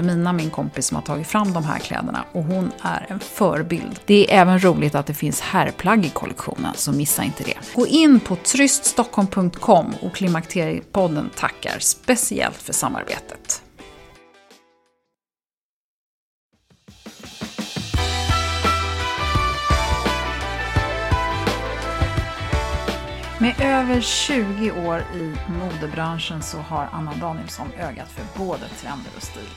Wilhelmina, min kompis, som har tagit fram de här kläderna och hon är en förebild. Det är även roligt att det finns herrplagg i kollektionen, så missa inte det. Gå in på tryststockholm.com och Klimakteriepodden tackar speciellt för samarbetet. Med över 20 år i modebranschen så har Anna Danielsson ögat för både trender och stil.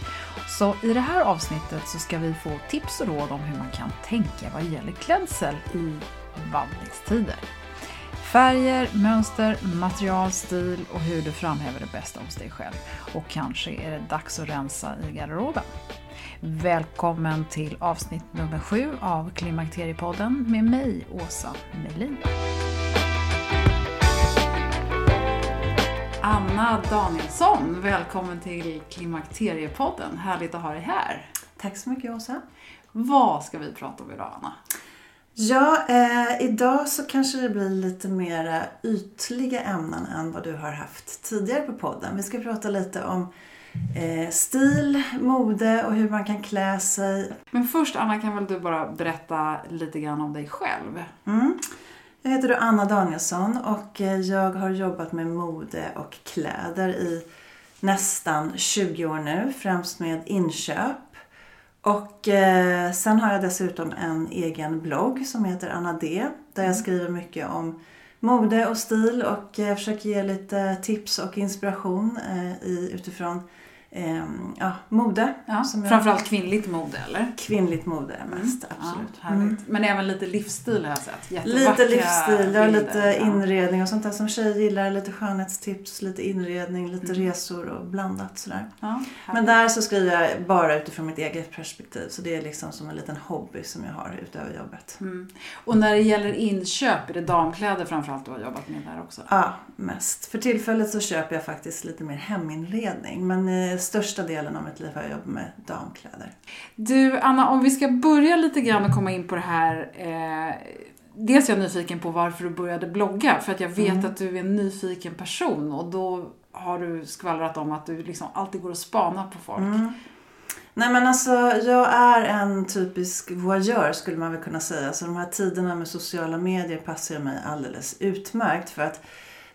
Så i det här avsnittet så ska vi få tips och råd om hur man kan tänka vad gäller klädsel i vandringstider. Färger, mönster, material, stil och hur du framhäver det bästa hos dig själv. Och kanske är det dags att rensa i garderoben. Välkommen till avsnitt nummer sju av Klimakteriepodden med mig, Åsa Melin. Anna Danielsson, välkommen till Klimakteriepodden. Härligt att ha dig här. Tack så mycket Åsa. Vad ska vi prata om idag Anna? Ja, eh, idag så kanske det blir lite mer ytliga ämnen än vad du har haft tidigare på podden. Vi ska prata lite om eh, stil, mode och hur man kan klä sig. Men först Anna, kan väl du bara berätta lite grann om dig själv? Mm. Jag heter då Anna Danielsson och eh, jag har jobbat med mode och kläder i nästan 20 år nu, främst med inköp. Och eh, sen har jag dessutom en egen blogg som heter Anna D. Där jag mm. skriver mycket om mode och stil och jag försöker ge lite tips och inspiration eh, i, utifrån eh, ja, mode. Ja, framförallt kvinnligt mode eller? Kvinnligt mode mest, mm. absolut. Ja, mm. Men även lite livsstil har jag sett. Lite livsstil, ja, lite inredning och sånt där som tjejer gillar. Lite skönhetstips, lite inredning, lite mm. resor och blandat sådär. Ja, Men där så skriver jag bara utifrån mitt eget perspektiv. Så det är liksom som en liten hobby som jag har utöver jobbet. Mm. Och när det gäller inköp, är det damkläder framförallt du har jobbat med där också? Ja, mest. För tillfället så köper jag faktiskt lite mer heminredning. Men eh, största delen av mitt liv har jag jobbat med damkläder. Du, Anna, om vi ska börja lite grann och komma in på det här eh, Dels är jag nyfiken på varför du började blogga, för att jag vet mm. att du är en nyfiken person och då har du skvallrat om att du liksom alltid går och spanar på folk. Mm. Nej men alltså jag är en typisk voyeur skulle man väl kunna säga. Så de här tiderna med sociala medier passar mig alldeles utmärkt för att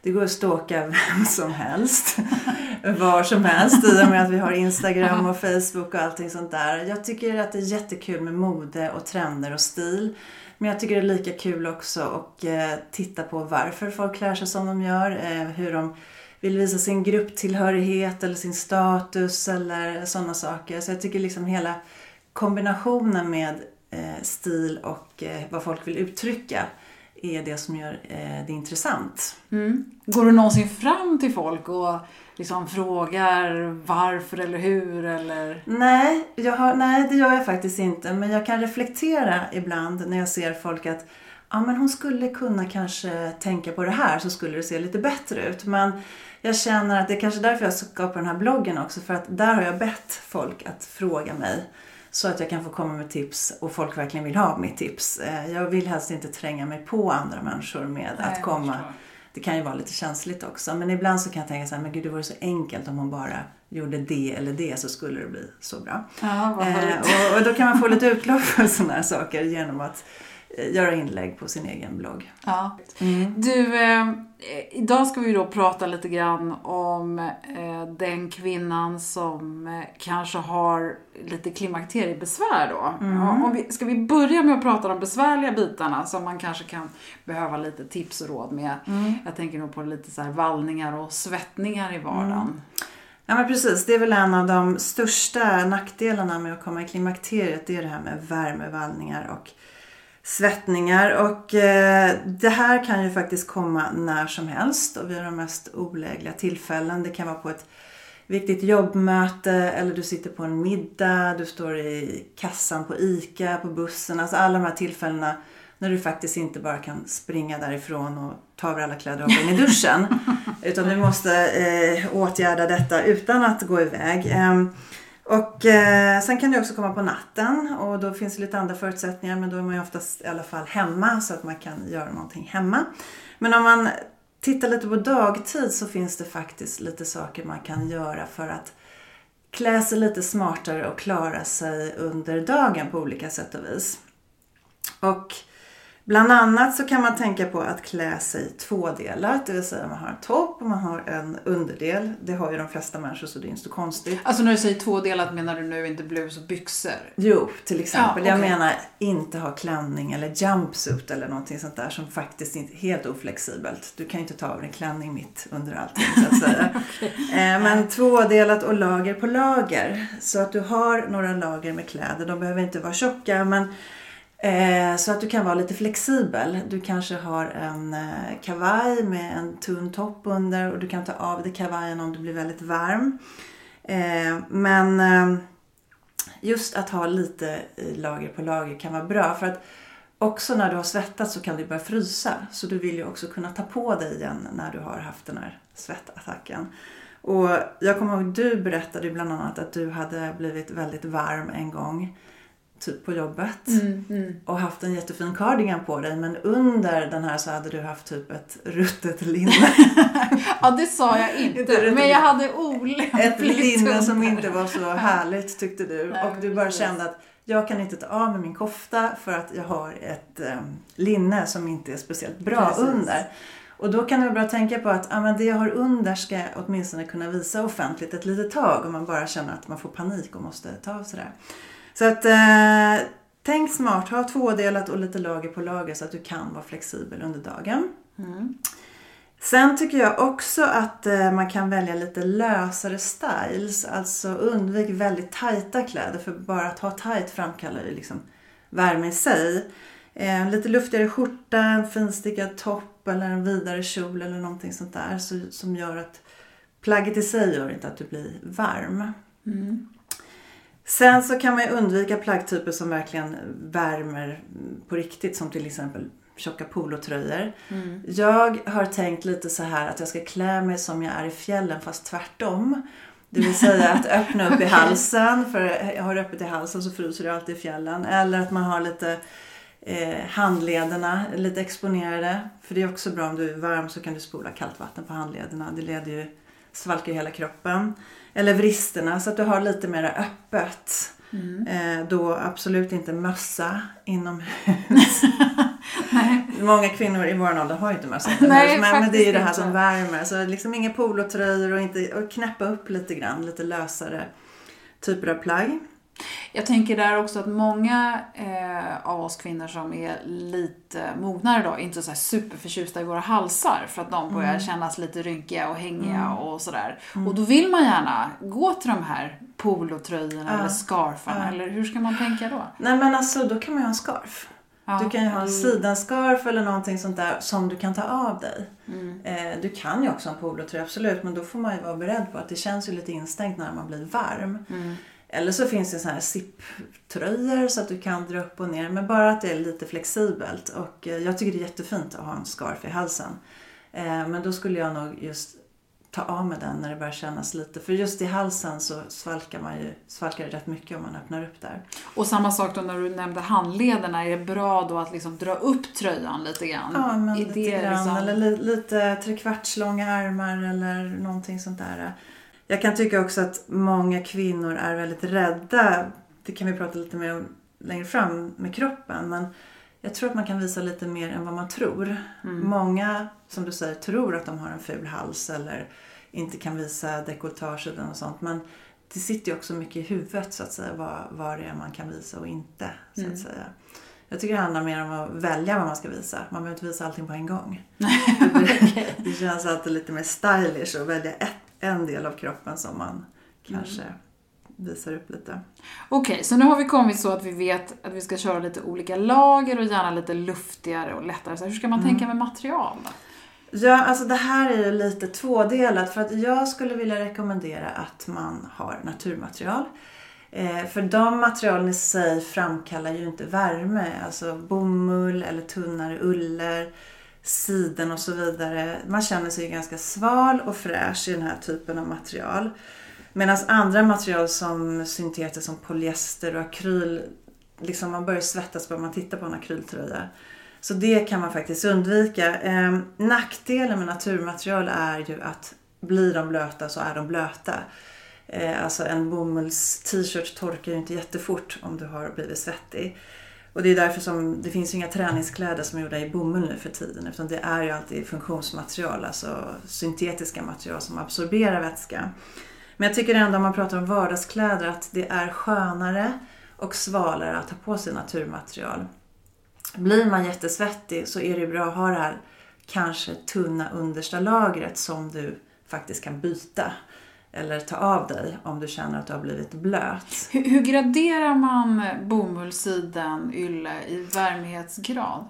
det går att ståka vem som helst. Var som helst i och med att vi har Instagram och Facebook och allting sånt där. Jag tycker att det är jättekul med mode och trender och stil. Men jag tycker det är lika kul också att eh, titta på varför folk klär sig som de gör. Eh, hur de vill visa sin grupptillhörighet eller sin status eller sådana saker. Så jag tycker liksom hela kombinationen med eh, stil och eh, vad folk vill uttrycka är det som gör eh, det intressant. Mm. Går du någonsin fram till folk och liksom frågar varför eller hur? Eller? Nej, jag har, nej, det gör jag faktiskt inte. Men jag kan reflektera ibland när jag ser folk att ja, men hon skulle kunna kanske tänka på det här så skulle det se lite bättre ut. Men jag känner att det är kanske därför jag skapar den här bloggen också. För att där har jag bett folk att fråga mig så att jag kan få komma med tips och folk verkligen vill ha mitt tips. Eh, jag vill helst inte tränga mig på andra människor med Nej, att komma. det kan ju vara lite känsligt också. Men ibland så kan jag tänka så här, men gud det vore så enkelt om hon bara gjorde det eller det så skulle det bli så bra. Ja, Eh, och, och då kan man få lite utlopp för sådana här saker genom att göra inlägg på sin egen blogg. Ja. Du, eh, idag ska vi då prata lite grann om eh, den kvinnan som eh, kanske har lite klimakteriebesvär då. Ja, om vi, ska vi börja med att prata de besvärliga bitarna som man kanske kan behöva lite tips och råd med. Jag tänker nog på lite så vallningar och svettningar i vardagen. Ja men precis, det är väl en av de största nackdelarna med att komma i klimakteriet. Det är det här med värmevallningar och svettningar. Och eh, det här kan ju faktiskt komma när som helst och vid de mest olägliga tillfällen. Det kan vara på ett viktigt jobbmöte eller du sitter på en middag, du står i kassan på ICA, på bussen. Alltså alla de här tillfällena när du faktiskt inte bara kan springa därifrån och ta över alla kläder och hoppa in i duschen. utan du måste eh, åtgärda detta utan att gå iväg. Ehm, och eh, sen kan det också komma på natten och då finns det lite andra förutsättningar men då är man ju oftast i alla fall hemma så att man kan göra någonting hemma. Men om man tittar lite på dagtid så finns det faktiskt lite saker man kan göra för att klä sig lite smartare och klara sig under dagen på olika sätt och vis. Och bland annat så kan man tänka på att klä sig tvådelat, det vill säga man har en topp och man har en underdel. Det har ju de flesta människor så det är inte så konstigt. Alltså när du säger tvådelat menar du nu inte blus och byxor? Jo, till exempel. Ja, Jag okej. menar inte ha klänning eller jumpsuit eller någonting sånt där som faktiskt inte är helt oflexibelt. Du kan ju inte ta av dig en klänning mitt under allting så att säga. Eh, Men tvådelat och lager på lager. Så att du har några lager med kläder. De behöver inte vara tjocka men Eh, så att du kan vara lite flexibel. Du kanske har en eh, kavaj med en tunn topp under och du kan ta av dig kavajen om du blir väldigt varm. Eh, men just att ha lite lager på lager kan vara bra. För att också när du har svettats så kan du börja frysa. Så du vill ju också kunna ta på dig igen när du har haft den här svettattacken. Och jag kommer ihåg du berättade bland annat att du hade blivit väldigt varm en gång. Typ på jobbet. Och haft en jättefin cardigan på dig. Men under den här så hade du haft typ ett ruttet linne. Ja, det sa jag Inte Men jag hade olämpligt Ett linne som inte var så härligt tyckte du. Nej, och du bara precis. kände att jag kan inte ta av mig min kofta för att jag har ett um, linne som inte är speciellt bra Precis. under. Och då kan jag bara tänka på att ja, men det jag har under ska jag åtminstone kunna visa offentligt ett litet tag om man bara känner att man får panik och måste ta av sig det. Så att eh, tänk smart, ha tvådelat och lite lager på lager så att du kan vara flexibel under dagen. Sen tycker jag också att eh, man kan välja lite lösare styles. Alltså undvik väldigt tajta kläder för bara att ha tajt framkallar ju liksom värme i sig. Eh, lite luftigare skjorta, en finstickad topp eller en vidare kjol eller någonting sånt där så, som gör att plagget i sig gör inte att du blir varm. Sen så kan man ju undvika plaggtyper som verkligen värmer på riktigt som till exempel tjocka polotröjor. Jag har tänkt lite så här att jag ska klä mig som jag är i fjällen fast tvärtom. Det vill säga att öppna upp i halsen, för jag har öppet i halsen så fryser det alltid i fjällen. Eller att man har lite eh, handlederna lite exponerade. För det är också bra om du är varm så kan du spola kallt vatten på handlederna. Det leder ju svalkar hela kroppen. Eller vristerna så att du har lite mer öppet. Eh, då absolut inte mössa inomhus. Många kvinnor i vår ålder har ju inte mössa inomhus. Nej, men, men det är ju det här som värmer. Så liksom inga polotröjor och, inte, och knäppa upp lite grann. Lite lösare typer av plagg. Jag tänker där också att många eh, av oss kvinnor som är lite mognare då, inte så här superförtjusta i våra halsar för att de börjar kännas lite rynkiga och hängiga och sådär. Och då vill man gärna gå till de här polotröjorna eller scarfarna, eller hur ska man tänka då? Nej men alltså då kan man ju ha en scarf. Ja. Du kan ju ha en sidenscarf eller någonting sånt där som du kan ta av dig. Eh, du kan ju också ha en polotröja absolut men då får man ju vara beredd på att det känns ju lite instängt när man blir varm. Eller så finns det så här zipptröjor så att du kan dra upp och ner men bara att det är lite flexibelt. Och eh, jag tycker det är jättefint att ha en scarf i halsen. Eh, men då skulle jag nog just ta av med den när det börjar kännas lite. För just i halsen så svalkar man ju svalkar det rätt mycket om man öppnar upp där. Och samma sak då när du nämnde handlederna, är det bra då att liksom dra upp tröjan lite grann? Ja, men är lite grann. Liksom... Eller li lite trekvartslånga armar eller någonting sånt där. Jag kan tycka också att många kvinnor är väldigt rädda. Det kan vi prata lite mer om längre fram med kroppen. Men jag tror att man kan visa lite mer än vad man tror. Mm. Många, som du säger, tror att de har en ful hals eller inte kan visa dekolletage eller något sånt. Men det sitter ju också mycket i huvudet så att säga vad, vad det är man kan visa och inte. Så mm. att säga. Jag tycker det handlar mer om att välja vad man ska visa. Man behöver inte visa allting på en gång. okay. Det känns alltid lite mer stylish att välja ett, en del av kroppen som man kanske mm visar upp lite. Okej, okay, så nu har vi kommit så att vi vet att vi ska köra lite olika lager och gärna lite luftigare och lättare. Så hur ska man mm. tänka med material då? Ja, alltså det här är lite tvådelat för att jag skulle vilja rekommendera att man har naturmaterial. Eh, för de materialen i sig framkallar ju inte värme. Alltså bomull eller tunnare uller, siden och så vidare. Man känner sig ganska sval och fräsch i den här typen av material. Medan andra material som synteter som polyester och akryl, liksom man börjar svettas bara man tittar på en akryltröja. Så det kan man faktiskt undvika. Eh, nackdelen med naturmaterial är ju att blir de blöta så är de blöta. Eh, alltså en bomulls t-shirt torkar ju inte jättefort om du har blivit svettig. Och det är därför som det finns inga träningskläder som är gjorda i bomull nu för tiden. Utan det är ju alltid funktionsmaterial, alltså syntetiska material som absorberar vätska. Men jag tycker ändå om man pratar om vardagskläder att det är skönare och svalare att ha på sig naturmaterial. Blir man jättesvettig så är det bra att ha det här kanske tunna understa lagret som du faktiskt kan byta eller ta av dig om du känner att du har blivit blöt. Hur, hur graderar man bomull, siden, ylle i varmhetsgrad?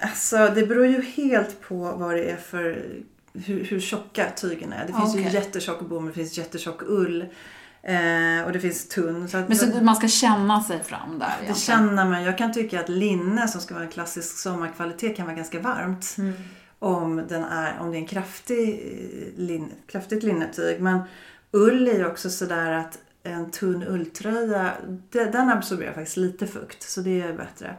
Alltså, det beror ju helt på vad det är för hur, hur tjocka tygen är. Det finns okay. ju jättetjock bomull, det finns jättetjock ull. Eh, och det finns tunn. Så att, Men så man ska känna sig fram där? Det känner man. Jag kan tycka att linne som ska vara en klassisk sommarkvalitet kan vara ganska varmt. Mm. Om, den är, om det är en kraftig, lin, kraftigt linnetyg. Men ull är ju också sådär att en tunn ulltröja, den absorberar faktiskt lite fukt. Så det är bättre.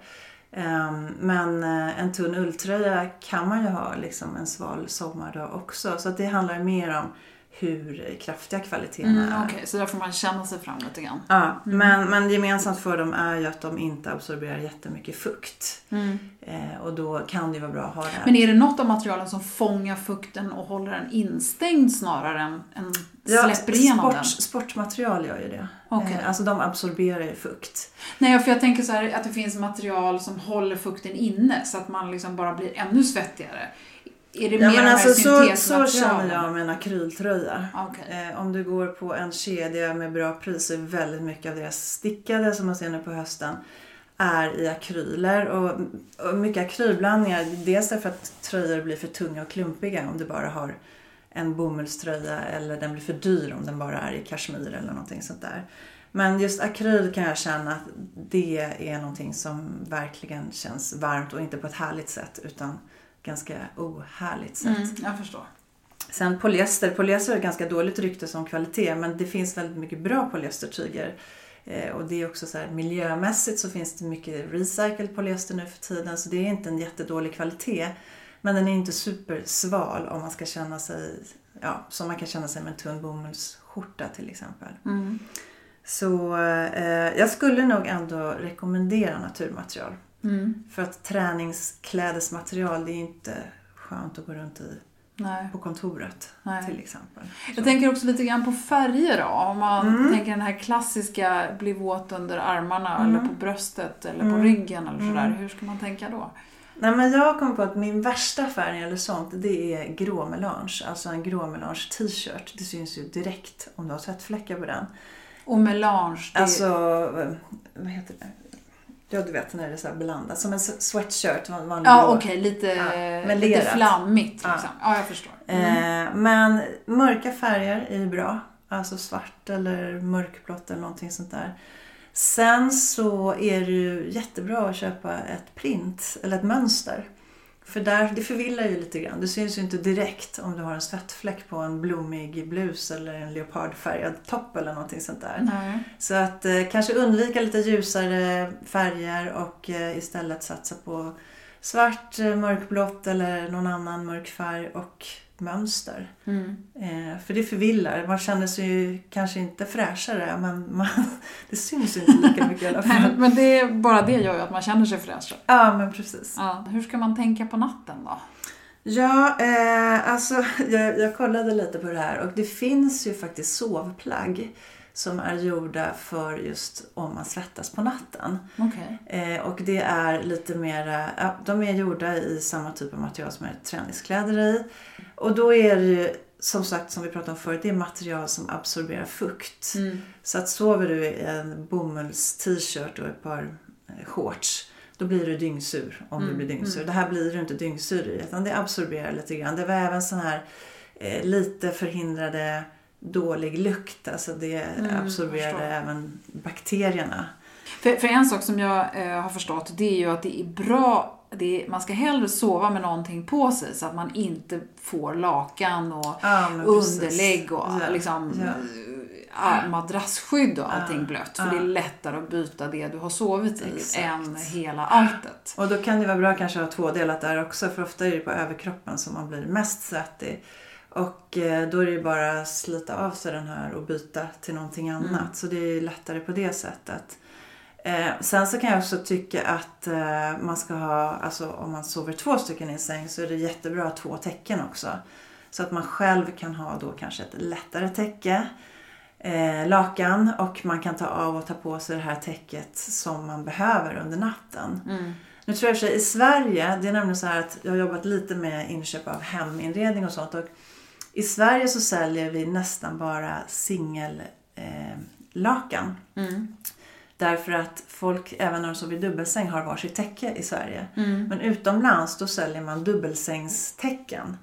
Ehm, men eh, en tunn ulltröja kan man ju ha liksom en sval sommardag också. Så det handlar mer om hur kraftiga kvaliteterna mm, är. Okej, okay. så där får man känna sig fram lite grann. Ja, mm. men, men gemensamt för dem är ju att de inte absorberar jättemycket fukt. Mm. Eh, och då kan det vara bra att ha det. Men är det något av materialen som fångar fukten och håller den instängd snarare än, än släpper ja, igenom sport, den? Sportmaterial gör ju det. Okay. Eh, alltså de absorberar ju fukt. Nej, för jag tänker så här att det finns material som håller fukten inne så att man liksom bara blir ännu svettigare. Är det ja, mer men alltså, så, så känner jag med en akryltröja. Okay. Eh, om du går på en kedja med bra pris så är väldigt mycket av deras stickade som man ser nu på hösten är i akryler och, och mycket akrylblandningar. Dels därför att tröjor blir för tunga och klumpiga om du bara har en bomullströja eller den blir för dyr om den bara är i kashmir eller någonting sånt där. Men just akryl kan jag känna att det är någonting som verkligen känns varmt och inte på ett härligt sätt utan ganska ohärligt sätt. Mm, jag förstår. Sen polyester. Polyester har ganska dåligt rykte som kvalitet men det finns väldigt mycket bra polyestertyger. Eh, och det är också så här, miljömässigt så finns det mycket recycled polyester nu för tiden så det är inte en jättedålig kvalitet. Men den är inte supersval om man ska känna sig, ja, som man kan känna sig med en tunn bomullsskjorta till exempel. Mm. Så eh, jag skulle nog ändå rekommendera naturmaterial. Mm. För att träningsklädesmaterial det är inte skönt att gå runt i Nej. på kontoret Nej. till exempel. Så. Jag tänker också lite grann på färger då. Om man mm. tänker den här klassiska bli våt under armarna mm. eller på bröstet eller mm. på ryggen eller sådär. Mm. Hur ska man tänka då? Nej, men jag kommer på att min värsta färg eller sånt det är gråmelange. Alltså en gråmelange t-shirt. Det syns ju direkt om du har svettfläckar på den. Och melange? Det... Alltså, vad heter det? Ja, du vet när det är så blandat. Som en sweatshirt. Vanlig ja, okej. Okay. Lite, ja, lite flammigt. Liksom. Ja. ja, jag förstår. Mm. Eh, men mörka färger är bra. Alltså svart eller mörkblått eller någonting sånt där. Sen så är det ju jättebra att köpa ett print eller ett mönster. För där, det förvillar ju lite grann. Det syns ju inte direkt om du har en svettfläck på en blommig blus eller en leopardfärgad topp eller någonting sånt där. Nej. Så att eh, kanske undvika lite ljusare färger och eh, istället satsa på svart, eh, mörkblått eller någon annan mörk färg och mönster. Mm. Eh, för det förvillar. Man känner sig ju kanske inte fräschare men man, det syns inte lika mycket i alla fall. Men det, bara det gör ju att man känner sig fräsch. Ja men precis. Ja. Hur ska man tänka på natten då? Ja, eh, alltså jag, jag kollade lite på det här och det finns ju faktiskt sovplagg som är gjorda för just om man svettas på natten. Okej. Eh, och det är lite mer, ja, de är gjorda i samma typ av material som är träningskläder i. Och då är det ju som sagt som vi pratade om förut, det är material som absorberar fukt. Mm. Så att sover du i en bomulls-t-shirt och ett par eh, shorts då blir du dyngsur om du blir dyngsur. Det här blir du inte dyngsur i utan det absorberar lite grann. Det var även sån här eh, lite förhindrade dålig lukt. Alltså det absorberade förstår. även bakterierna. För, för en sak som jag eh, har förstått, det är ju att det är bra är, man ska hellre sova med någonting på sig så att man inte får lakan och Ja, underlägg och Ja, liksom, ja. äh, madrassskydd och allting blött. För det är lättare att byta det du har sovit i Exakt. än hela alltet. Och då kan det vara bra kanske att ha tvådelat där också för ofta är det på överkroppen som man blir mest svettig. Och eh, då är det ju bara att slita av sig den här och byta till någonting annat. Så det är lättare på det sättet. Eh, sen så kan jag också tycka att eh, man ska ha, alltså om man sover två stycken i en säng så är det jättebra att ha två täcken också. Så att man själv kan ha då kanske ett lättare täcke, eh, lakan och man kan ta av och ta på sig det här täcket som man behöver under natten. Nu tror jag i Sverige, det är nämligen så här att jag har jobbat lite med inköp av heminredning och sånt och i Sverige så säljer vi nästan bara singel eh, lakan. Därför att folk, även när de sover i dubbelsäng, har varsitt täcke i Sverige. Men utomlands då säljer man dubbelsängstäcken.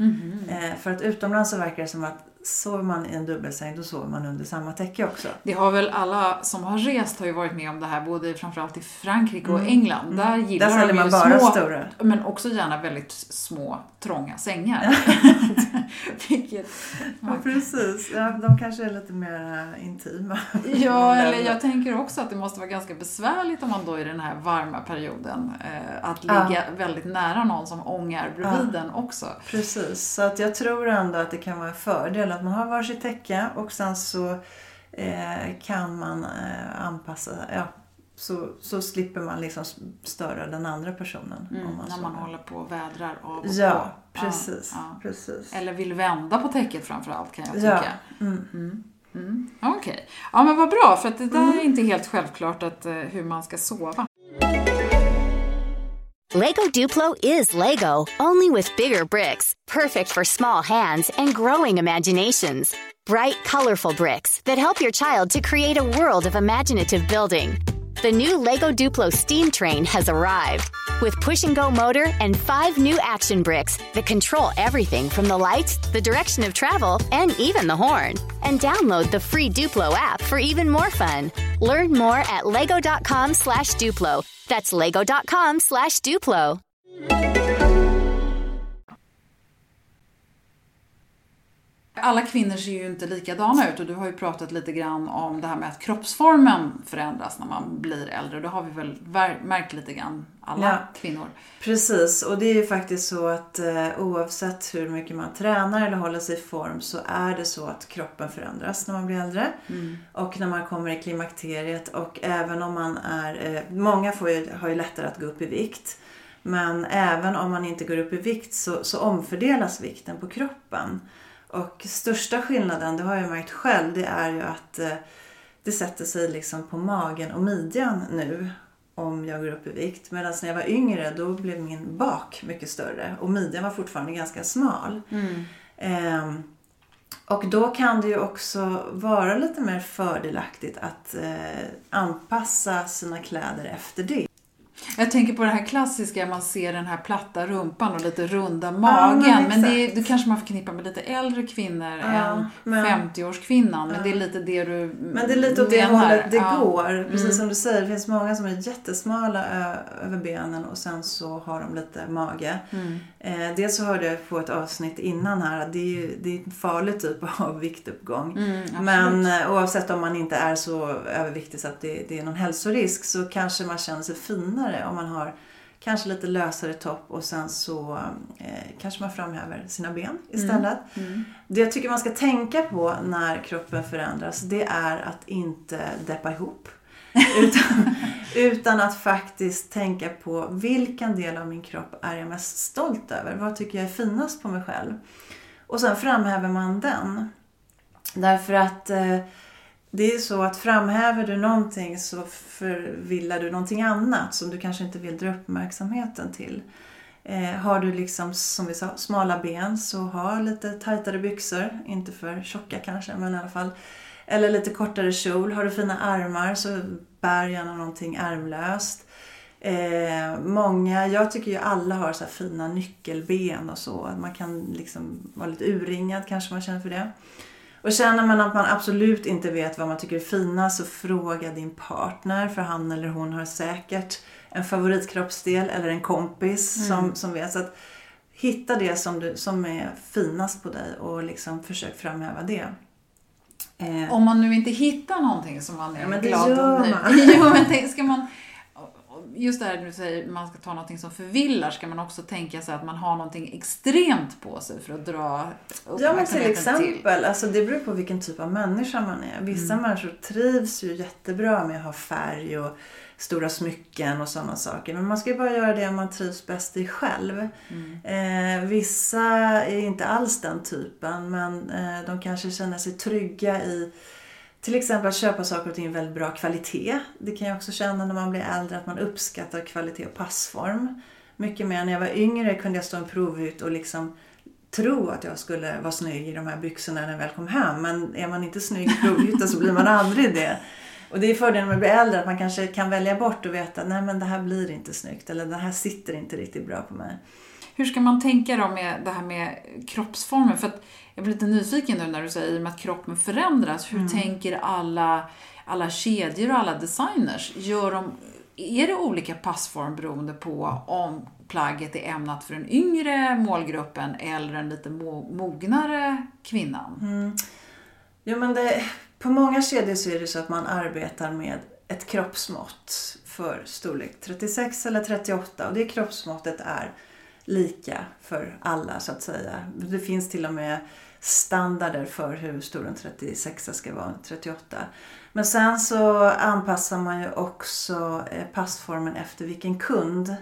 Eh, för att utomlands så verkar det som att sover man i en dubbelsäng då sover man under samma täcke också. Det har väl alla som har rest har ju varit med om det här, både framförallt i Frankrike och England. Där gillar Mm. Där säljer de ju man bara små, stora. men också gärna väldigt små, trånga sängar. Vilket, Ja, precis. Ja, de kanske är lite mer intima. Ja, eller jag tänker också att det måste vara ganska besvärligt om man då i den här varma perioden eh, att ligga väldigt nära någon som ångar bredvid en också. Precis, så att jag tror ändå att det kan vara en fördel att man har varsitt täcke och sen så eh, kan man eh, anpassa, ja, så, så slipper man liksom störa den andra personen. om man Mm, när man håller på och vädrar av och Ja, på. precis. Ja, ja. precis. Eller vill vända på täcket framförallt kan jag Ja, tycka. mm. Mm. Okej. Ja men vad bra, för att det där är inte helt självklart att, eh, hur man ska sova. Lego Duplo is Lego, only with bigger bricks, perfect for small hands and growing imaginations. Bright, colorful bricks that help your child to create a world of imaginative building. The new Lego Duplo steam train has arrived with push and go motor and five new action bricks that control everything from the lights, the direction of travel, and even the horn. And download the free Duplo app for even more fun. Learn more at lego.com slash Duplo. That's lego.com slash Duplo. Alla kvinnor ser ju inte likadana ut och du har ju pratat lite grann om det här med att kroppsformen förändras när man blir äldre. Det har vi väl märkt lite grann, alla Ja. kvinnor. Precis, och det är ju faktiskt så att eh, oavsett hur mycket man tränar eller håller sig i form så är det så att kroppen förändras när man blir äldre. Och när man kommer i klimakteriet och även om man är, eh, många får ju, har ju lättare att gå upp i vikt. Men även om man inte går upp i vikt så, så omfördelas vikten på kroppen. Och största skillnaden, det har jag märkt själv, det är ju att eh, det sätter sig liksom på magen och midjan nu om jag går upp i vikt. Medan när jag var yngre då blev min bak mycket större och midjan var fortfarande ganska smal. Ehm, och då kan det ju också vara lite mer fördelaktigt att eh, anpassa sina kläder efter det. Jag tänker på det här klassiska, man ser den här platta rumpan och lite runda magen. Ja, men, men det, det kanske man förknippar med lite äldre kvinnor ja, än men, 50-årskvinnan. Men ja. det är lite det du Men det är lite åt det hållet det går. Precis mm. som du säger, det finns många som är jättesmala över benen och sen så har de lite mage. Mm. Eh, dels så hörde jag på ett avsnitt innan här att det är, ju, det är en farlig typ av viktuppgång. Mm, men eh, oavsett om man inte är så överviktig så att det, det är någon hälsorisk så kanske man känner sig finare om man har kanske lite lösare topp och sen så eh, kanske man framhäver sina ben mm. istället. Mm. Mm. Det jag tycker man ska tänka på när kroppen förändras det är att inte deppa ihop. utan, utan att faktiskt tänka på vilken del av min kropp är jag mest stolt över? Vad tycker jag är finast på mig själv? Och sen framhäver man den. Därför att eh, det är så att framhäver du någonting så förvillar du någonting annat som du kanske inte vill dra uppmärksamheten till. Eh, har du liksom, som vi sa, smala ben så ha lite tajtare byxor. Inte för tjocka kanske, men i alla fall. Eller lite kortare kjol. Har du fina armar så bär gärna någonting ärmlöst. Eh, många, jag tycker ju alla har så fina nyckelben och så. Man kan liksom vara lite urringad kanske man känner för det. Och känner man att man absolut inte vet vad man tycker är finast så fråga din partner för han eller hon har säkert en favoritkroppsdel eller en kompis mm. som, som vet. Så att hitta det som, du, som är finast på dig och liksom försök framhäva det. Eh. Om man nu inte hittar någonting som man är ja, men glad gör man. jo, men tänk, ska man just det här du säger, man ska ta någonting som förvillar, ska man också tänka sig att man har någonting extremt på sig för att dra Ja men till exempel, till. Alltså det beror på vilken typ av människa man är. Vissa mm. människor trivs ju jättebra med att ha färg och stora smycken och sådana saker. Men man ska ju bara göra det man trivs bäst i själv. Mm. Eh, vissa är inte alls den typen men eh, de kanske känner sig trygga i till exempel att köpa saker och ting i väldigt bra kvalitet. Det kan jag också känna när man blir äldre att man uppskattar kvalitet och passform. Mycket mer när jag var yngre kunde jag stå en provhytt och liksom tro att jag skulle vara snygg i de här byxorna när jag väl kom hem. Men är man inte snygg i provhytten så blir man aldrig det. Och det är fördelen med att bli äldre att man kanske kan välja bort och veta nej men det här blir inte snyggt eller det här sitter inte riktigt bra på mig. Hur ska man tänka då med det här med kroppsformen? För att jag blir lite nyfiken nu när du säger att kroppen förändras. Hur mm. tänker alla, alla kedjor och alla designers? Gör de, är det olika passform beroende på om plagget är ämnat för den yngre målgruppen eller den lite mognare kvinnan? Mm. Jo, men det, på många kedjor så är det så att man arbetar med ett kroppsmått för storlek 36 eller 38 och det kroppsmåttet är lika för alla så att säga. Det finns till och med standarder för hur stor en 36 ska vara, en 38. Men sen så anpassar man ju också eh, passformen efter vilken kund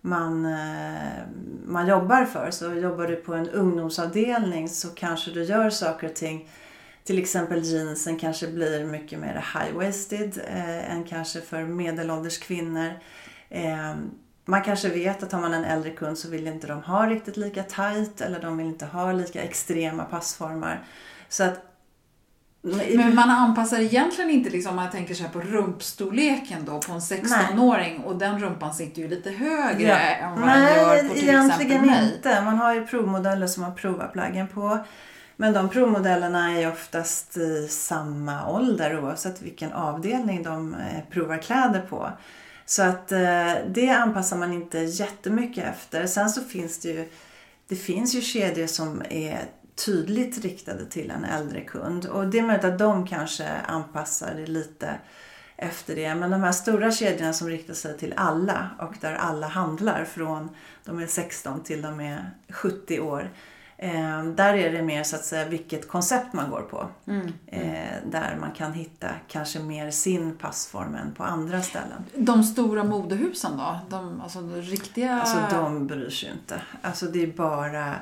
man, eh, man jobbar för. Så jobbar du på en ungdomsavdelning så kanske du gör saker och ting till exempel jeansen kanske blir mycket mer high-waisted eh, än kanske för medelålders kvinnor. Eh, man kanske vet att har man en äldre kund så vill inte de ha riktigt lika tight eller de vill inte ha lika extrema passformar. Så att men man anpassar egentligen inte, liksom, man tänker så här på rumpstorleken då på en 16-åring och den rumpan sitter ju lite högre ja. än vad Nej, den gör på till egentligen inte. Man har ju provmodeller som man provar plaggen på. Men de provmodellerna är oftast i samma ålder oavsett vilken avdelning de eh, provar kläder på. Så att eh, det anpassar man inte jättemycket efter. Sen så finns det ju, det finns ju kedjor som är tydligt riktade till en äldre kund. Och det är möjligt att de kanske anpassar det lite efter det. Men de här stora kedjorna som riktar sig till alla och där alla handlar från de är 16 till de är 70 år. Eh, där är det mer så att säga vilket koncept man går på. Mm. Eh, där man kan hitta kanske mer sin passform än på andra ställen. De stora modehusen då? De, alltså de riktiga... Alltså de bryr sig inte. Alltså det är bara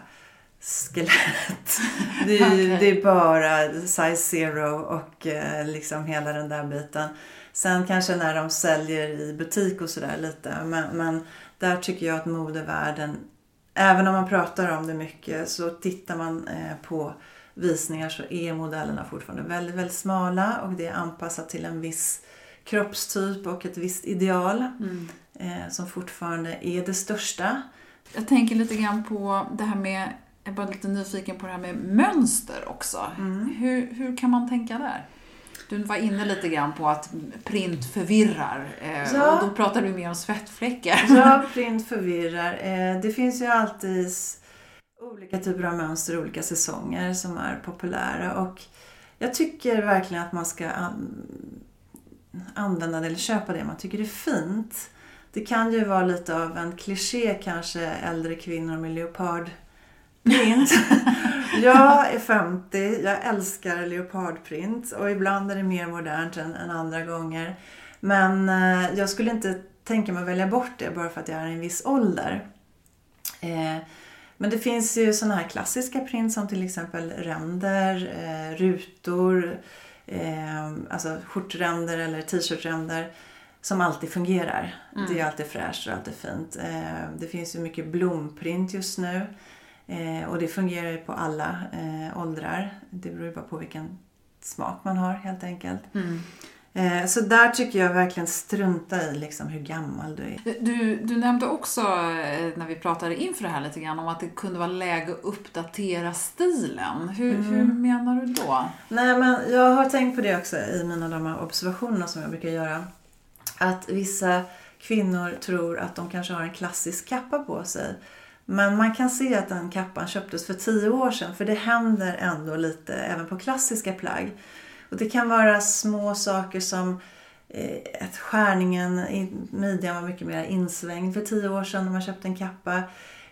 skelett. Det är, okay. det är bara size zero och eh, liksom hela den där biten. Sen kanske när de säljer i butik och sådär lite. Men, men där tycker jag att modevärlden även om man pratar om det mycket så tittar man eh, på visningar så är modellerna fortfarande väldigt, väldigt smala och det är anpassat till en viss kroppstyp och ett visst ideal. Mm. eh, som fortfarande är det största. Jag tänker lite grann på det här med, jag är bara lite nyfiken på det här med mönster också. Mm. Hur, hur kan man tänka där? Du var inne lite grann på att print förvirrar eh, Ja. och då pratar du mer om svettfläckar. Ja, print förvirrar. Eh, det finns ju alltid olika typer av mönster och olika säsonger som är populära. Och jag tycker verkligen att man ska an- använda det eller köpa det man tycker är fint. Det kan ju vara lite av en kliché kanske, äldre kvinnor med leopardprint. jag är 50, jag älskar leopardprint och ibland är det mer modernt än, än andra gånger. Men eh, jag skulle inte tänka mig att välja bort det bara för att jag är i en viss ålder. Eh, men det finns ju sådana här klassiska print som till exempel ränder, eh, rutor, eh, alltså skjortränder eller t-shirtränder som alltid fungerar. Det är alltid fräscht och alltid fint. Eh, det finns ju mycket blomprint just nu eh, och det fungerar ju på alla eh, åldrar. Det beror ju bara på vilken smak man har helt enkelt. Mm. Eh, så där tycker jag verkligen strunta i liksom hur gammal du är. Du, du nämnde också, eh, när vi pratade inför det här lite grann, om att det kunde vara läge att uppdatera stilen. Hur, Mm. hur menar du då? Nej men jag har tänkt på det också i mina de här observationerna som jag brukar göra. Att vissa kvinnor tror att de kanske har en klassisk kappa på sig. Men man kan se att den kappan köptes för tio år sedan för det händer ändå lite även på klassiska plagg. Och det kan vara små saker som eh, att skärningen i midjan var mycket mer insvängd för tio år sedan när man köpte en kappa.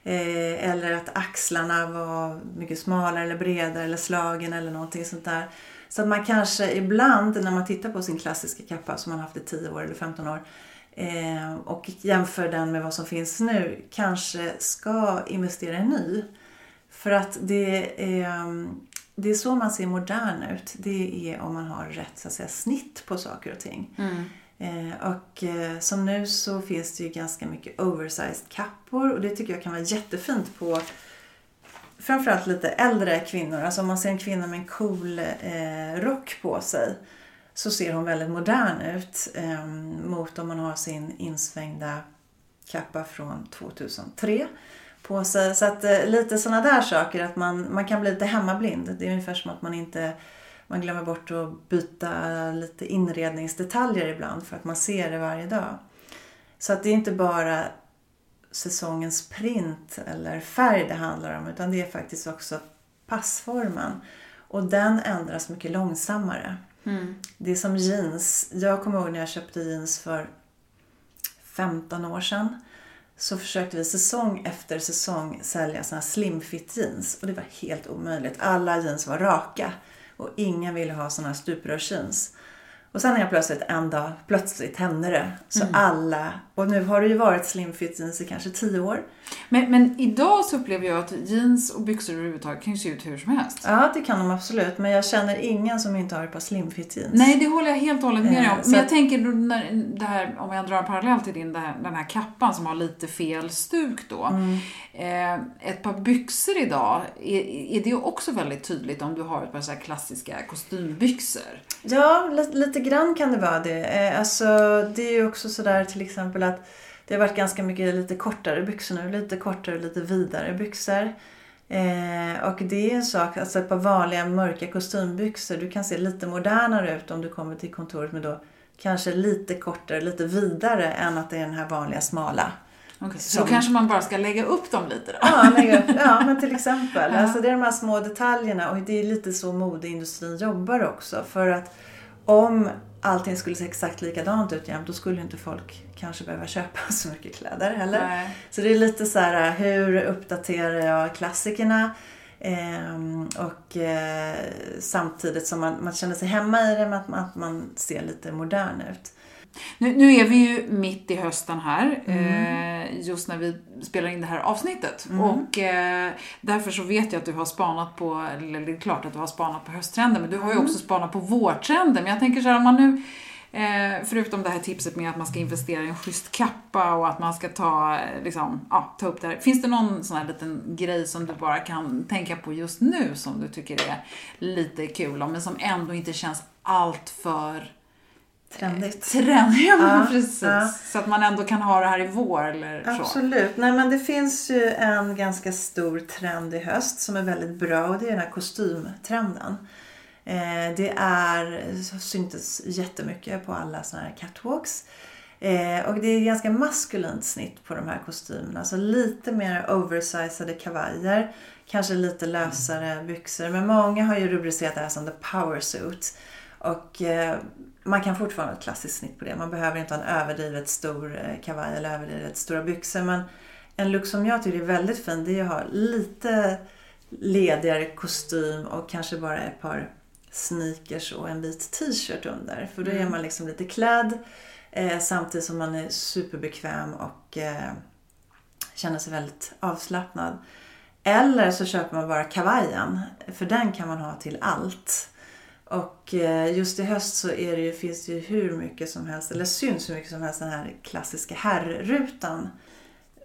Eh, eller att axlarna var mycket smalare eller bredare eller slagen eller någonting sånt där. Så att man kanske ibland när man tittar på sin klassiska kappa som man haft i 10 år eller 15 år eh, och jämför den med vad som finns nu kanske ska investera i ny. För att det är, det är så man ser modern ut. Det är om man har rätt så att säga, snitt på saker och ting. Eh, och eh, som nu så finns det ju ganska mycket oversized kappor och det tycker jag kan vara jättefint på framförallt lite äldre kvinnor. Alltså om man ser en kvinna med en cool eh, rock på sig så ser hon väldigt modern ut eh, mot om man har sin insvängda kappa från 2003 på sig. Så att eh, lite sådana där saker, att man, man kan bli lite hemmablind. Det är ungefär som att man inte man glömmer bort att byta lite inredningsdetaljer ibland för att man ser det varje dag. Så att det är inte bara säsongens print eller färg det handlar om utan det är faktiskt också passformen. Och den ändras mycket långsammare. Mm. Det är som jeans. Jag kommer ihåg när jag köpte jeans för 15 år sedan. Så försökte vi säsong efter säsong sälja såna här slimfit jeans. Och det var helt omöjligt. Alla jeans var raka. Och ingen ville ha såna här stuprörsjeans. Och sen är plötsligt en dag, plötsligt hände det. Så alla, och nu har det ju varit slimfit jeans i kanske 10 år. Men, men idag så upplever jag att jeans och byxor överhuvudtaget kan ju se ut hur som helst. Ja, det kan de absolut. Men jag känner ingen som inte har ett par slimfit jeans. Nej, det håller jag helt och hållet med dig Eh, om. så Men jag att- tänker när, det här, om jag drar en parallell till din, här, den här kappan som har lite fel stuk då. Mm. Eh, ett par byxor idag, är, är det också väldigt tydligt om du har ett par så här klassiska kostymbyxor? Ja, lite, lite grann kan det vara det. Eh, alltså, det är ju också sådär till exempel att det har varit ganska mycket lite kortare byxor nu. Lite kortare och lite vidare byxor. Eh, och det är en sak, alltså ett par vanliga mörka kostymbyxor. Du kan se lite modernare ut om du kommer till kontoret med då kanske lite kortare, lite vidare än att det är den här vanliga smala. Okay. Så Som- då kanske man bara ska lägga upp dem lite då? Ja, lägga upp. ja men till exempel. Alltså det är de här små detaljerna och det är lite så modeindustrin jobbar också. För att om allting skulle se exakt likadant ut jämt då skulle inte folk kanske behöva köpa så mycket kläder heller. Nej. Så det är lite så här, hur uppdaterar jag klassikerna? Ehm, och eh, samtidigt som man, man känner sig hemma i det men att man, att man ser lite modern ut. Nu, nu är vi ju mitt i hösten här, Mm. eh, just när vi spelar in det här avsnittet. Och eh, därför så vet jag att du har spanat på, eller det är klart att du har spanat på hösttrender, men du har ju Mm. också spanat på vårtrender. Men jag tänker så här, om man nu, eh, förutom det här tipset med att man ska investera i en schysst kappa och att man ska ta, eh, liksom, ja, ta upp det här. Finns det någon sån här liten grej som du bara kan tänka på just nu som du tycker är lite kul, men som ändå inte känns allt för trendigt. Trend, ja, Ja, precis. ja. Så att man ändå kan ha det här i vår eller så. Absolut. Nej, men det finns ju en ganska stor trend i höst som är väldigt bra och det är den här kostymtrenden. Eh, det är, syntes jättemycket på alla sådana här catwalks. Eh, och det är ganska maskulint snitt på de här kostymerna. Så lite mer oversizade kavajer. Kanske lite lösare byxor. Men många har ju rubricerat det här som the power suit. Och eh, man kan fortfarande ha ett klassiskt snitt på det. Man behöver inte ha en överdrivet stor eh, kavaj eller överdrivet stora byxor. Men en look som jag tycker är väldigt fin det är att ha lite ledigare kostym och kanske bara ett par sneakers och en vit t-shirt under. För då är man liksom lite klädd eh, samtidigt som man är superbekväm och eh, känner sig väldigt avslappnad. Eller så köper man bara kavajen, för den kan man ha till allt. Och eh, just i höst så är det ju, finns det ju hur mycket som helst, eller syns hur mycket som helst den här klassiska herrrutan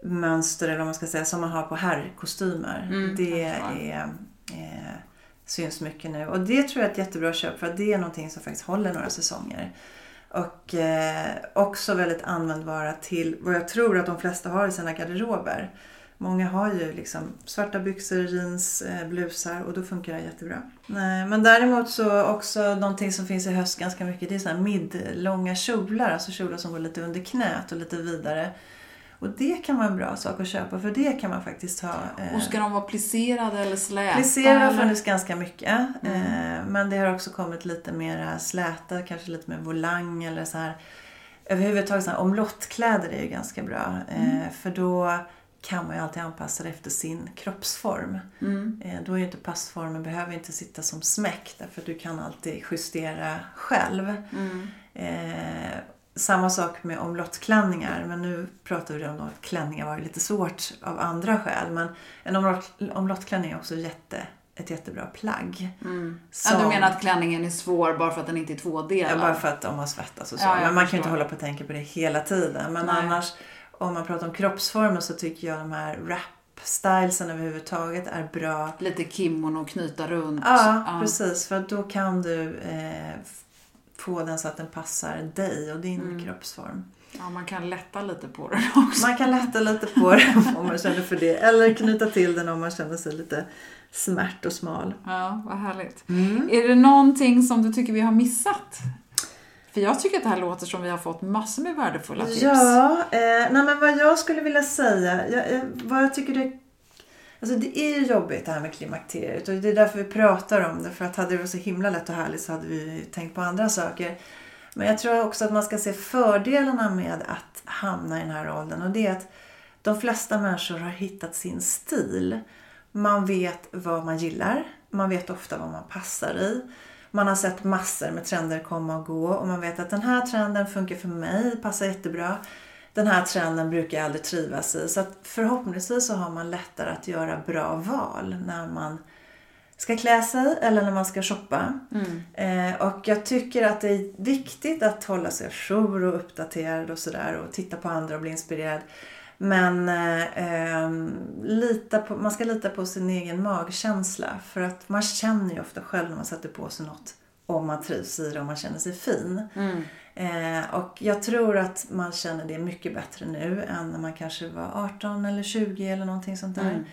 mönster eller vad man ska säga som man har på herrkostymer. Mm, det förstår. är, eh, syns mycket nu och det tror jag är ett jättebra köp för att det är någonting som faktiskt håller några säsonger. Och eh, också väldigt användbara till vad jag tror att de flesta har i sina garderober. Många har ju liksom svarta byxor, jeans, eh, blusar och då funkar det jättebra. Nej, men däremot så också någonting som finns i höst ganska mycket det är sådana här midlånga kjolar. Alltså kjolar som går lite under knät och lite vidare. Och det kan vara en bra sak att köpa för det kan man faktiskt ha. eh, Och ska de vara plisserade eller släta? Plisserade har funnits ganska mycket. Mm. Eh, men det har också kommit lite mer släta, kanske lite mer volang eller så här. Överhuvudtaget så här, omlottkläder är ju ganska bra. Mm. Eh, för då kan man ju alltid anpassa det efter sin kroppsform. Mm. Eh, då är inte passformen, behöver inte sitta som smäck därför att du kan alltid justera själv. Mm. Eh, samma sak med omlottklänningar, men nu pratar vi om att klänningar var lite svårt av andra skäl. Men en omlott, omlottklänning är också jätte, ett jättebra plagg. Mm. Ja, Som- du menar att klänningen är svår bara för att den inte är tvådelad? Ja, bara för att de har svettats och så. Ja, men man kan ju inte förstår. hålla på och tänka på det hela tiden. Men Nej. annars, om man pratar om kroppsformen så tycker jag de här wrap-stylesen överhuvudtaget är bra. Lite kimono och knyta runt. Ja, precis. För då kan du eh, få den så att den passar dig och din Mm. kroppsform. Ja, man kan lätta lite på den också. Man kan lätta lite på den om man känner för det. Eller knyta till den om man känner sig lite smärt och smal. Ja, vad härligt. Mm. Är det någonting som du tycker vi har missat? För jag tycker att det här låter som vi har fått massor med värdefulla tips. Ja, eh, nej men vad jag skulle vilja säga, jag, eh, vad jag tycker det Alltså det är ju jobbigt det här med klimakteriet och det är därför vi pratar om det. För att hade det varit så himla lätt och härligt så hade vi tänkt på andra saker. Men jag tror också att man ska se fördelarna med att hamna i den här åldern. Och det är att de flesta människor har hittat sin stil. Man vet vad man gillar. Man vet ofta vad man passar i. Man har sett massor med trender komma och gå och man vet att den här trenden funkar för mig, passar jättebra. Den här trenden brukar jag aldrig trivas i. Så förhoppningsvis så har man lättare att göra bra val när man ska klä sig eller när man ska shoppa. Mm. Eh, och jag tycker att det är viktigt att hålla sig ajour och uppdaterad och sådär och titta på andra och bli inspirerad. Men eh, lita på, man ska lita på sin egen magkänsla för att man känner ju ofta själv när man sätter på sig något om man trivs i det och man känner sig fin. Mm. Eh, och jag tror att man känner det mycket bättre nu än när man kanske var 18 eller 20 eller någonting sånt där. Mm.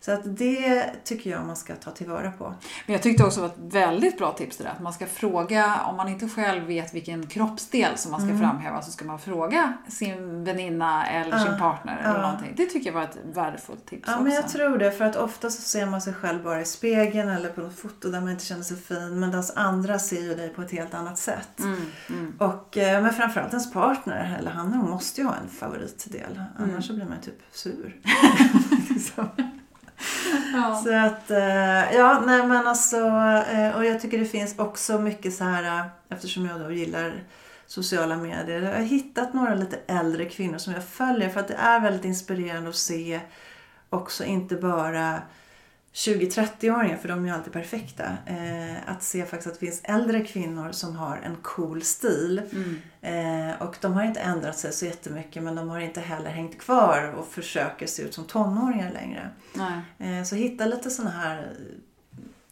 Så att det tycker jag man ska ta tillvara på. Men jag tyckte också det var ett väldigt bra tips det där. Att man ska fråga, om man inte själv vet vilken kroppsdel som man ska framhäva, så ska man fråga sin väninna eller sin partner eller någonting. Det tycker jag var ett värdefullt tips Ja, också. men jag tror det. För att ofta så ser man sig själv bara i spegeln eller på något foto där man inte känner sig fin. Medan andra ser ju dig på ett helt annat sätt. Mm, mm. Och, eh, men framförallt ens partner, eller han eller hon, måste ju ha en favoritdel. Annars så blir man ju typ sur. Ja. Så att, eh, ja, nej men alltså, eh, och jag tycker det finns också mycket så här, eh, eftersom jag då gillar sociala medier. Jag har hittat några lite äldre kvinnor som jag följer för att det är väldigt inspirerande att se också inte bara 20-30-åringar, för de är ju alltid perfekta. Eh, att se faktiskt att det finns äldre kvinnor som har en cool stil. Mm. Eh, och de har inte ändrat sig så jättemycket men de har inte heller hängt kvar och försöker se ut som tonåringar längre. Eh, Så hitta lite såna här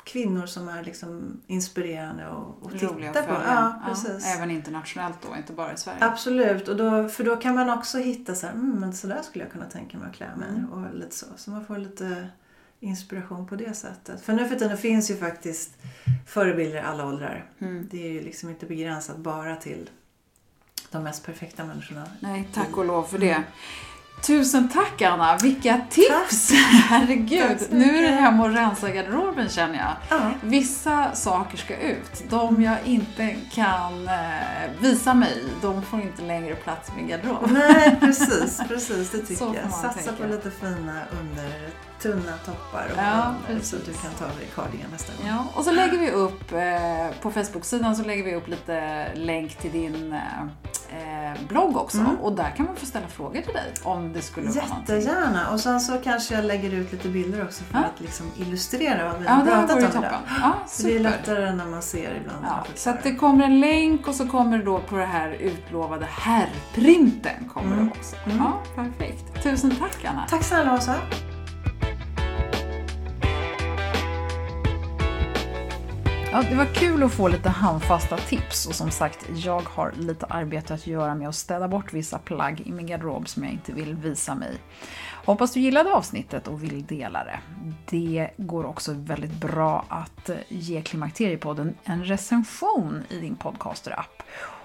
kvinnor som är liksom inspirerande att Roliga titta att på. Ja, Ja, precis. även internationellt då, inte bara i Sverige. Absolut, och då, för då kan man också hitta så här, mm, men så där skulle jag kunna tänka mig att klä mig. Mm. Och lite så. så man får lite inspiration på det sättet. För nu för tiden finns ju faktiskt förebilder i alla åldrar. Mm. Det är ju liksom inte begränsat bara till de mest perfekta människorna. Nej, tack och lov för det. Tusen tack Anna, vilka tips! Herregud, Tack nu är det hem och rensa garderoben känner jag. Ja. Vissa saker ska ut. De jag inte kan eh, visa mig de får inte längre plats i min garderob. Nej, precis, precis. Det tycker jag. Satsa tänka. på lite fina under tunna toppar och Ja, under, så du kan ta av dig cardigan nästa gång. Ja, och så lägger vi upp eh, på Facebook-sidan så lägger vi upp lite länk till din eh, blogg också. Mm. Och där kan man få ställa frågor till dig om det skulle vara någonting. Jättegärna. Och sen så kanske jag lägger ut lite bilder också för Ja. att liksom illustrera vad vi har pratat om toppen. idag. Ja, För det är super. lättare när man ser ibland. Ja, så att det kommer en länk och så kommer det då på det här utlovade herrprinten kommer Mm. det också. Mm. Ja, perfekt. Tusen tack Anna. Tack snälla Åsa. Ja, det var kul att få lite handfasta tips och som sagt, jag har lite arbete att göra med att städa bort vissa plagg i min garderob som jag inte vill visa mig. Hoppas du gillade avsnittet och vill dela det. Det går också väldigt bra att ge Klimakteriepodden en recension i din podcaster-app.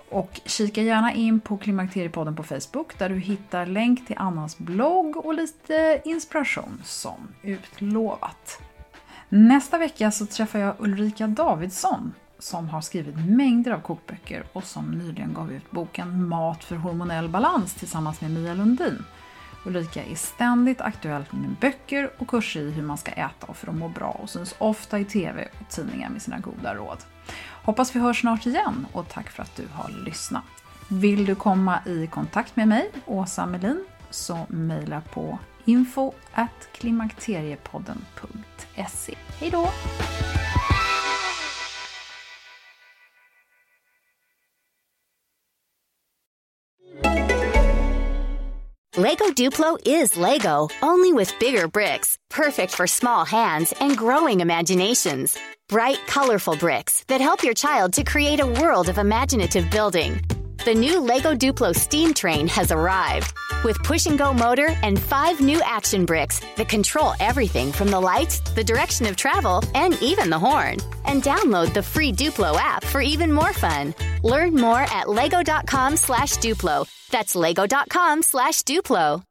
Och kika gärna in på Klimakteriepodden på Facebook där du hittar länk till Annas blogg och lite inspiration som utlovat. Nästa vecka så träffar jag Ulrika Davidsson som har skrivit mängder av kokböcker och som nyligen gav ut boken Mat för hormonell balans tillsammans med Mia Lundin. Ulrika är ständigt aktuell med böcker och kurser i hur man ska äta för att må bra och syns ofta i TV och tidningar med sina goda råd. Hoppas vi hörs snart igen och tack för att du har lyssnat. Vill du komma i kontakt med mig, Åsa Melin, så mejla på info at klimakteriepodden.se. Hej då! Lego Duplo is Lego, only with bigger bricks, perfect for small hands and growing imaginations. Bright, colorful bricks that help your child to create a world of imaginative building. The new Lego Duplo steam train has arrived with push and go motor and five new action bricks that control everything from the lights, the direction of travel, and even the horn. And download the free Duplo app for even more fun. Learn more at lego.com slash Duplo. That's lego.com slash Duplo.